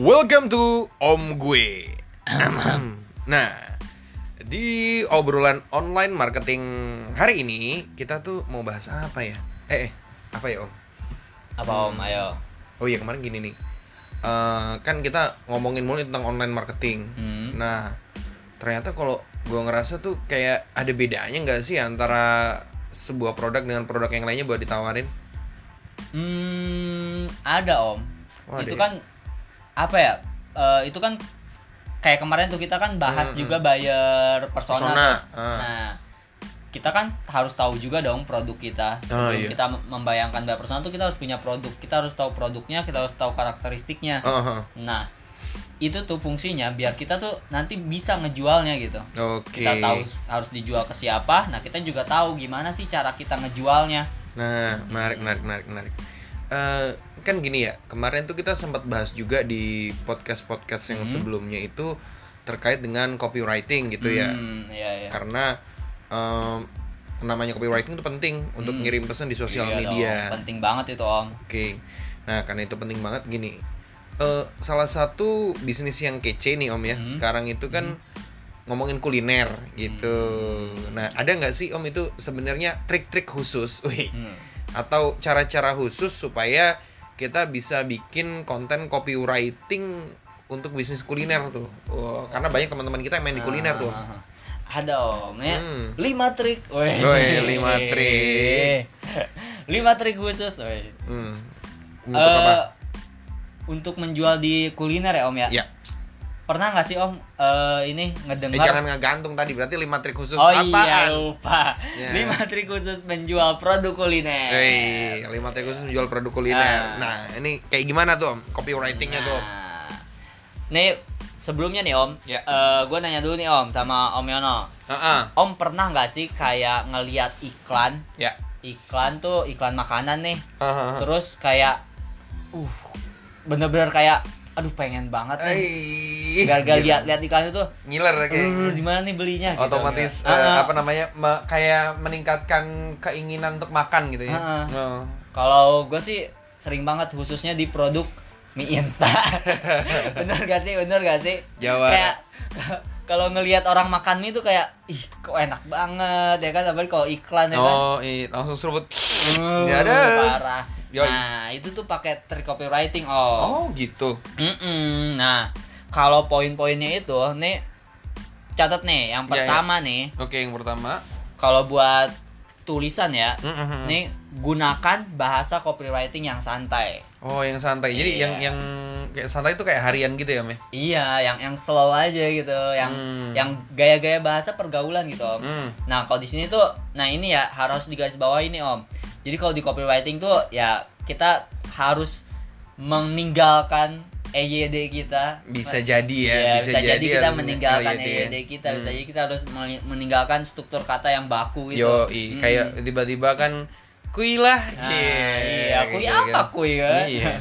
Welcome to Om Gue. nah, di obrolan online marketing hari ini kita tuh mau bahas apa ya? Eh, eh apa ya Om? Apa Om? Ayo. Oh iya kemarin gini nih. Eh, kan kita ngomongin mulu tentang online marketing. Hmm. Nah, ternyata kalau gua ngerasa tuh kayak ada bedanya nggak sih antara sebuah produk dengan produk yang lainnya buat ditawarin? Hmm, ada Om. Oh, ada itu ya? kan apa ya? Eh, itu kan kayak kemarin tuh kita kan bahas Hmm, juga buyer persona. Persona, ah. Nah, kita kan harus tahu juga dong produk kita. Oh, Sebelum iya. kita mem- membayangkan buyer persona tuh kita harus punya produk. Kita harus tahu produknya, kita harus tahu karakteristiknya. Oh, oh. Nah, itu tuh fungsinya biar kita tuh nanti bisa ngejualnya gitu. Oke. Kita tahu harus dijual ke siapa. Nah, kita juga tahu gimana sih cara kita ngejualnya. Nah, menarik, menarik, menarik, menarik. Eh, kan gini ya, kemarin tuh kita sempat bahas juga di podcast-podcast yang Hmm. sebelumnya itu terkait dengan copywriting gitu ya. Hmm, iya, iya. Karena em, namanya copywriting itu penting untuk Hmm. ngirim pesan di sosial Iya media. dong, penting banget itu om. Oke. Nah, karena itu penting banget gini. Eh, salah satu bisnis yang kece nih Om ya. Hmm. Sekarang itu kan ngomongin kuliner gitu. Hmm. Nah, ada nggak sih Om itu sebenarnya trik-trik khusus? Wih Hmm. Atau cara-cara khusus supaya kita bisa bikin konten copywriting untuk bisnis kuliner tuh. Wah, karena banyak teman-teman kita yang main di kuliner tuh. Ah, Ada om ya. Hmm. Lima trik. Weh. Weh, lima trik. lima trik khusus. Weh. Hmm. Untuk Eh, apa? Untuk menjual di kuliner ya om ya. Ya. Pernah nggak sih om eh, ini Eh, ngedengar? jangan ngegantung tadi berarti lima trik khusus oh apaan? iya lupa. Ya. Lima trik khusus menjual produk kuliner. Eh, lima trik khusus menjual produk kuliner. Ah. Nah, ini kayak gimana tuh Om? Copywritingnya tuh Om? Nah, nih sebelumnya nih om, Ya. gue nanya dulu nih om sama om Yono. Heeh. Om pernah nggak sih kayak ngeliat iklan, Ya. iklan tuh iklan makanan nih, Heeh. terus kayak, uh, bener-bener kayak, aduh pengen banget nih. Eh, Gara-gara gitu. lihat-lihat iklan itu, ngiler kayak uh, di mana nih belinya? gitu, otomatis enggak? eh, Ah, apa namanya me- kayak meningkatkan keinginan untuk makan gitu ya. Ah. Oh. Kalau gue sih sering banget khususnya di produk mie instan. bener gak sih? Bener gak sih? Jawa. Kayak kalau ngelihat orang makan mie tuh kayak ih kok enak banget ya kan apalagi kalau iklan ya kan. Oh, iya, langsung seruput. Uh, Ya ada. Parah. Yoi. Nah, itu tuh pakai trik copywriting, oh. Oh, gitu. Mm-mm. Nah, kalau poin-poinnya itu nih catat nih, yang Ya, ya. pertama nih, Oke, yang pertama. kalau buat tulisan ya, Mm-mm. nih gunakan bahasa copywriting yang santai. Oh, yang santai. Jadi Iya. yang yang kayak santai itu kayak harian gitu ya, Meh? Iya, yang yang slow aja gitu, yang Hmm. yang gaya-gaya bahasa pergaulan gitu, Om. Hmm. Nah, kalau di sini tuh nah ini ya harus digaris bawah ini, Om. Jadi kalau di copywriting tuh ya kita harus meninggalkan EYD kita. Bisa jadi ya, Iya, bisa, jadi, kita harus meninggalkan ini- iya, EYD iya. kita, bisa Hmm. jadi kita harus meni- meninggalkan struktur kata yang baku gitu. Yo, Mm. kayak tiba-tiba kan kui lah, Nah, cie. iya, kui Gitu apa kan. kui kan? Iya.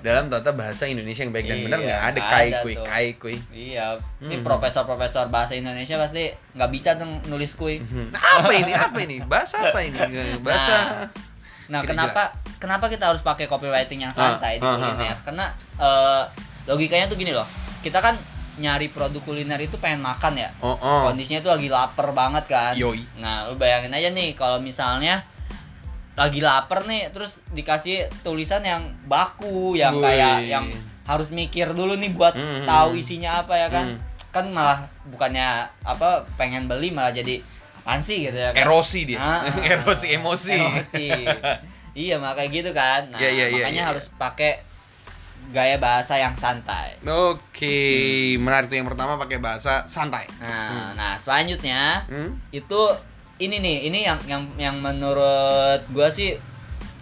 Dalam tata bahasa Indonesia yang baik dan benar Iya, nggak ada kai ada kui, tuh. kai kui. Iya, ini Hmm. profesor-profesor bahasa Indonesia pasti nggak bisa tuh nulis kui. Hmm. Apa ini? Apa ini? Bahasa apa ini? Bahasa Nah, Tidak kenapa kenapa kita harus pakai copywriting yang santai di Ah, ah, kuliner? ah, Karena eh, logikanya tuh gini loh. Kita kan nyari produk kuliner itu pengen makan ya. Oh, oh. Kondisinya tuh lagi lapar banget kan. Yoi. Nah, lu bayangin aja nih kalau misalnya lagi lapar nih terus dikasih tulisan yang baku yang Wih. kayak yang harus mikir dulu nih buat Hmm. tahu isinya apa ya kan. Hmm. Kan malah bukannya apa pengen beli malah jadi apaan sih gitu ya kan. Erosi dia. Ah, ah, Erosi emosi. Emosi. iya, makanya gitu kan. Nah, Iya, iya, iya, makanya iya, harus pakai gaya bahasa yang santai. Oke, menarik tuh yang pertama pakai bahasa santai. Nah, nah selanjutnya Hmm? itu ini nih, ini yang yang yang menurut gua sih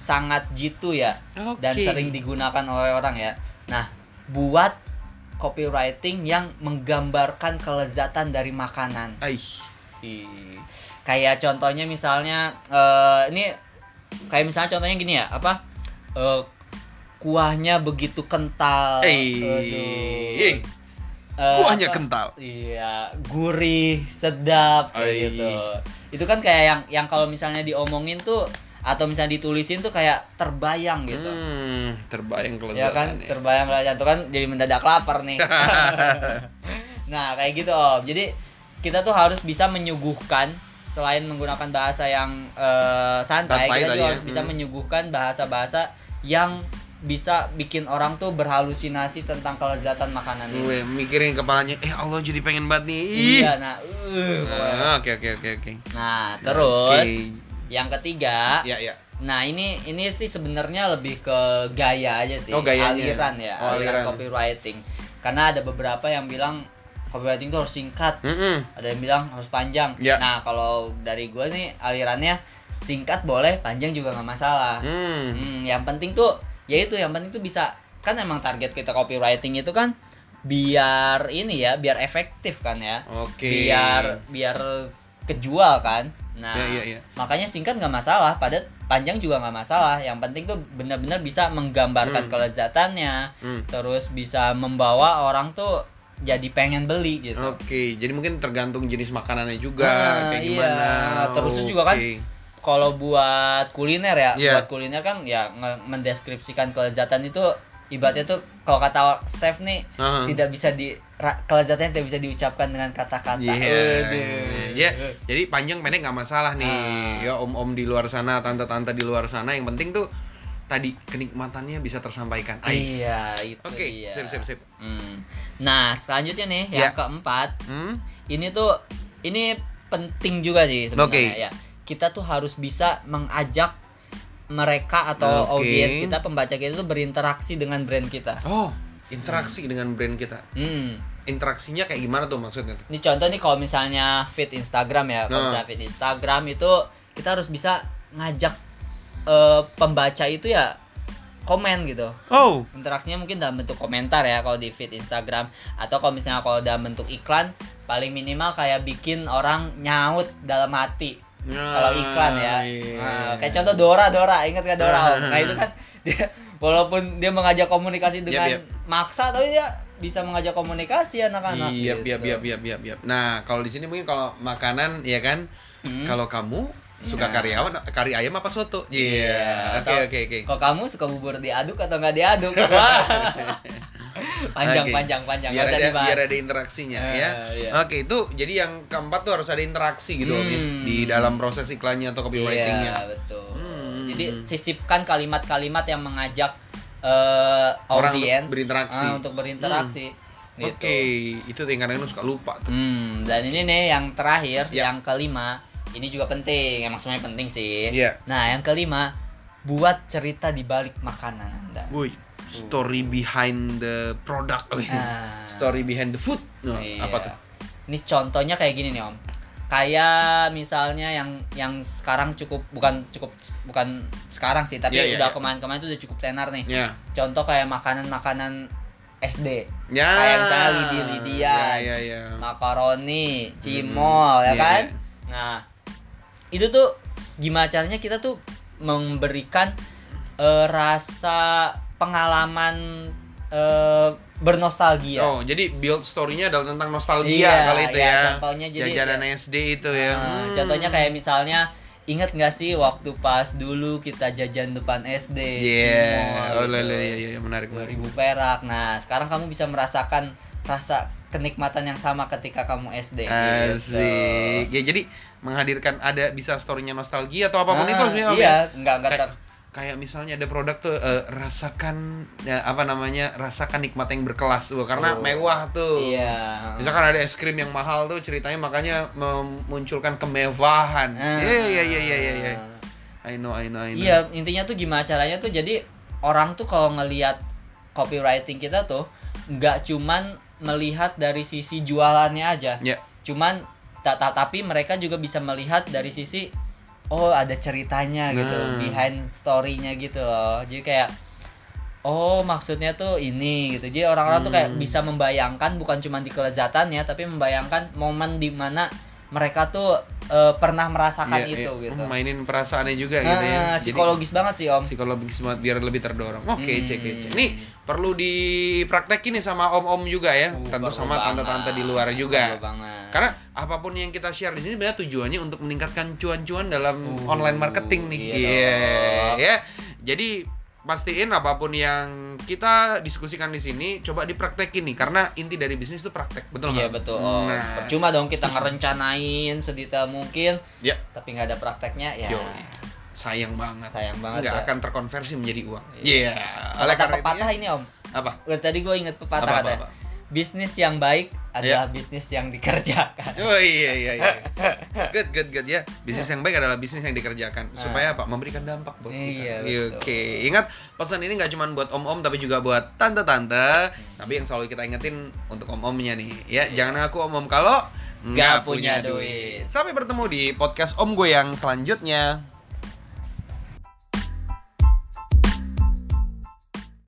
sangat jitu ya dan Oke. sering digunakan oleh orang ya. Nah, buat copywriting yang menggambarkan kelezatan dari makanan. Aih. Ih, kayak contohnya misalnya eh, ini kayak misalnya contohnya gini ya apa? Eh, kuahnya begitu kental. Eh. Eh, kuahnya apa- kental. iya gurih sedap kayak gitu. Itu kan kayak yang yang kalau misalnya diomongin tuh atau misalnya ditulisin tuh kayak terbayang gitu. Hmm, terbayang kelezatan ya kan? terbayang kelihatan tuh kan jadi mendadak lapar nih. Nah kayak gitu om. Jadi kita tuh harus bisa menyuguhkan selain menggunakan bahasa yang eh, santai Santai kita juga ya, harus bisa hmm. menyuguhkan bahasa-bahasa yang bisa bikin orang tuh berhalusinasi tentang kelezatan makanan ini Gue mikirin kepalanya, eh Allah jadi pengen banget nih. Ih. iya nah uh. Ah, Oke oke oke oke. nah terus Oke. yang ketiga Ya ya. Nah ini ini sih sebenarnya lebih ke gaya aja sih, Oh, gayanya. aliran ya, Oh, aliran aliran. copywriting. Karena ada beberapa yang bilang copywriting itu harus singkat, Mm-mm. ada yang bilang harus panjang. Ya. Nah kalau dari gue nih alirannya singkat boleh, panjang juga nggak masalah. Hmm. Hmm, yang penting tuh ya itu yang penting tuh bisa kan emang target kita copywriting itu kan biar ini ya, biar efektif kan ya, Oke. biar biar kejual kan. Nah Ya, ya, ya. makanya singkat nggak masalah, padat panjang juga nggak masalah. Yang penting tuh benar-benar bisa menggambarkan Hmm. kelezatannya, Hmm. terus bisa membawa orang tuh jadi pengen beli gitu. Oke, jadi mungkin tergantung jenis makanannya juga Nah, kayak iya. gimana. Terus juga kan Oke. Kalau buat kuliner ya, Iya. buat kuliner kan ya mendeskripsikan kelezatan itu ibaratnya tuh kalau kata chef nih Aha. tidak bisa di kelezatannya tidak bisa diucapkan dengan kata-kata. Iya, Waduh. ya, jadi panjang pendek nggak masalah nih. Ah. Ya om-om di luar sana, tante-tante di luar sana, yang penting tuh tadi kenikmatannya bisa tersampaikan. Ais. Iya, itu Oke, dia. sip sip sip. Hmm. Nah, selanjutnya nih Ya. yang keempat, Hmm? ini tuh ini penting juga sih sebenarnya Oke. ya. Kita tuh harus bisa mengajak mereka atau Oke. audiens kita, pembaca kita tuh berinteraksi dengan brand kita. Oh, interaksi dengan brand kita. Hmm. Interaksinya kayak gimana tuh maksudnya? Ini contoh nih kalau misalnya feed Instagram ya, kalau Nah. misalnya feed Instagram itu kita harus bisa ngajak eh, pembaca itu ya komen gitu. Oh, Interaksinya mungkin dalam bentuk komentar ya kalau di feed Instagram atau kalau misalnya kalau dalam bentuk iklan paling minimal kayak bikin orang nyaut dalam hati. Kalau iklan ya. iya. Nah, kayak contoh Dora Dora, ingat gak Dora? Ah. Nah, itu kan dia walaupun dia mengajak komunikasi dengan yap. maksa tapi dia bisa mengajak komunikasi anak-anak. Iya, iya, iya, iya, iya, iya. Nah, kalau di sini mungkin kalau makanan ya kan, Hmm. kalau kamu suka Iya. karyawan, kari ayam apa soto? Iya. Iya. Oke, oke, oke. Kalau kamu suka bubur diaduk atau nggak diaduk? Wah. panjang, Oke. panjang, panjang. Biar ada, dibahas. biar ada interaksinya Eh, ya. iya. Oke, itu jadi yang keempat tuh harus ada interaksi gitu Om, ya, Hmm. di dalam proses iklannya atau copywritingnya. Iya, betul. Hmm. Jadi sisipkan kalimat-kalimat yang mengajak eh, Orang untuk audiens berinteraksi. ah, untuk berinteraksi. Gitu. Oke, itu tuh yang kadang-kadang suka lupa tuh. Hmm, dan ini nih yang terakhir, Ya. yang kelima, ini juga penting, emang semuanya penting sih. Iya. Nah, yang kelima, buat cerita di balik makanan Anda. Woi, story behind the product. Ah. story behind the food. Nah, Iya. apa tuh? Ini contohnya kayak gini nih Om. Kayak misalnya yang yang sekarang cukup bukan cukup bukan sekarang sih, tapi Iya, iya, udah iya. kemarin-kemarin itu udah cukup tenar nih. Ya. Contoh kayak makanan-makanan SD. Ya. Kayak misalnya lidi-lidian, Ya, ya, ya. makaroni, cimol, iya, ya kan? iya. Nah, itu tuh gimana caranya kita tuh memberikan eh, rasa pengalaman eh, bernostalgia. Oh, jadi build story-nya adalah tentang nostalgia Iya, kali itu iya, ya. contohnya jadi- jajanan SD itu ya. Nah, Hmm. Contohnya kayak misalnya Ingat nggak sih waktu pas dulu kita jajan depan SD? Iya. Cimol Oh, gitu. iya, iya, iya, iya, menarik. menarik. 2000 perak. Nah, sekarang kamu bisa merasakan rasa kenikmatan yang sama ketika kamu SD. gitu. Asik. Ya jadi menghadirkan ada bisa story-nya nostalgia atau apa pun Ah, itu sebenarnya, Iya, ya? enggak enggak Kayak, ter- kayak misalnya ada produk tuh eh, rasakan ya, apa namanya? rasakan nikmat yang berkelas Wah, karena Oh. mewah tuh. Iya. Misalkan ada es krim yang mahal tuh ceritanya makanya memunculkan kemewahan. Ah. Iya iya iya iya iya. iya. I know I know I know. Iya, intinya tuh gimana caranya tuh jadi orang tuh kalau ngelihat copywriting kita tuh nggak cuman melihat dari sisi jualannya aja. Ya. Cuman ta- ta- tapi mereka juga bisa melihat dari sisi oh ada ceritanya gitu, Nah. behind story-nya gitu loh. Jadi kayak oh maksudnya tuh ini gitu. Jadi orang-orang tuh kayak Hmm. bisa membayangkan bukan cuma di kelezatannya tapi membayangkan momen di mana mereka tuh eh, pernah merasakan Iya, itu iya. gitu. mainin perasaannya juga gitu ya Nah, Jadi- psikologis banget sih om. psikologis banget biar lebih terdorong. Oke, Hmm. cek cek. Nih perlu dipraktekin nih sama om-om juga ya, Uh, tentu sama tante-tante di luar juga. Karena apa pun yang kita share di sini sebenarnya tujuannya untuk meningkatkan cuan-cuan dalam Uh, online marketing nih. iya dong. ya. Jadi pastiin apa pun yang kita diskusikan di sini coba dipraktekin nih karena inti dari bisnis itu praktek betul Iya nggak? betul. Om. Nah, Percuma dong kita ngerencanain sedetail mungkin, ya, tapi nggak ada prakteknya ya. Yoi. sayang banget. Sayang banget. Nggak ya. akan terkonversi menjadi uang. Iya. Iya. Oleh karena itu ya- ini om. apa? Tadi gue inget pepatah Apa, apa, apa? Bisnis yang baik adalah Iya. bisnis yang dikerjakan. Oh iya iya iya. Good good good ya. Bisnis yang baik adalah bisnis yang dikerjakan supaya apa? Memberikan dampak buat kita. Iya. Oke, ingat pesan ini nggak cuma buat om-om tapi juga buat tante-tante. Tapi yang selalu kita ingetin untuk om-omnya nih, ya jangan aku om-om kalau Nggak punya duit. Sampai bertemu di podcast om gue yang selanjutnya.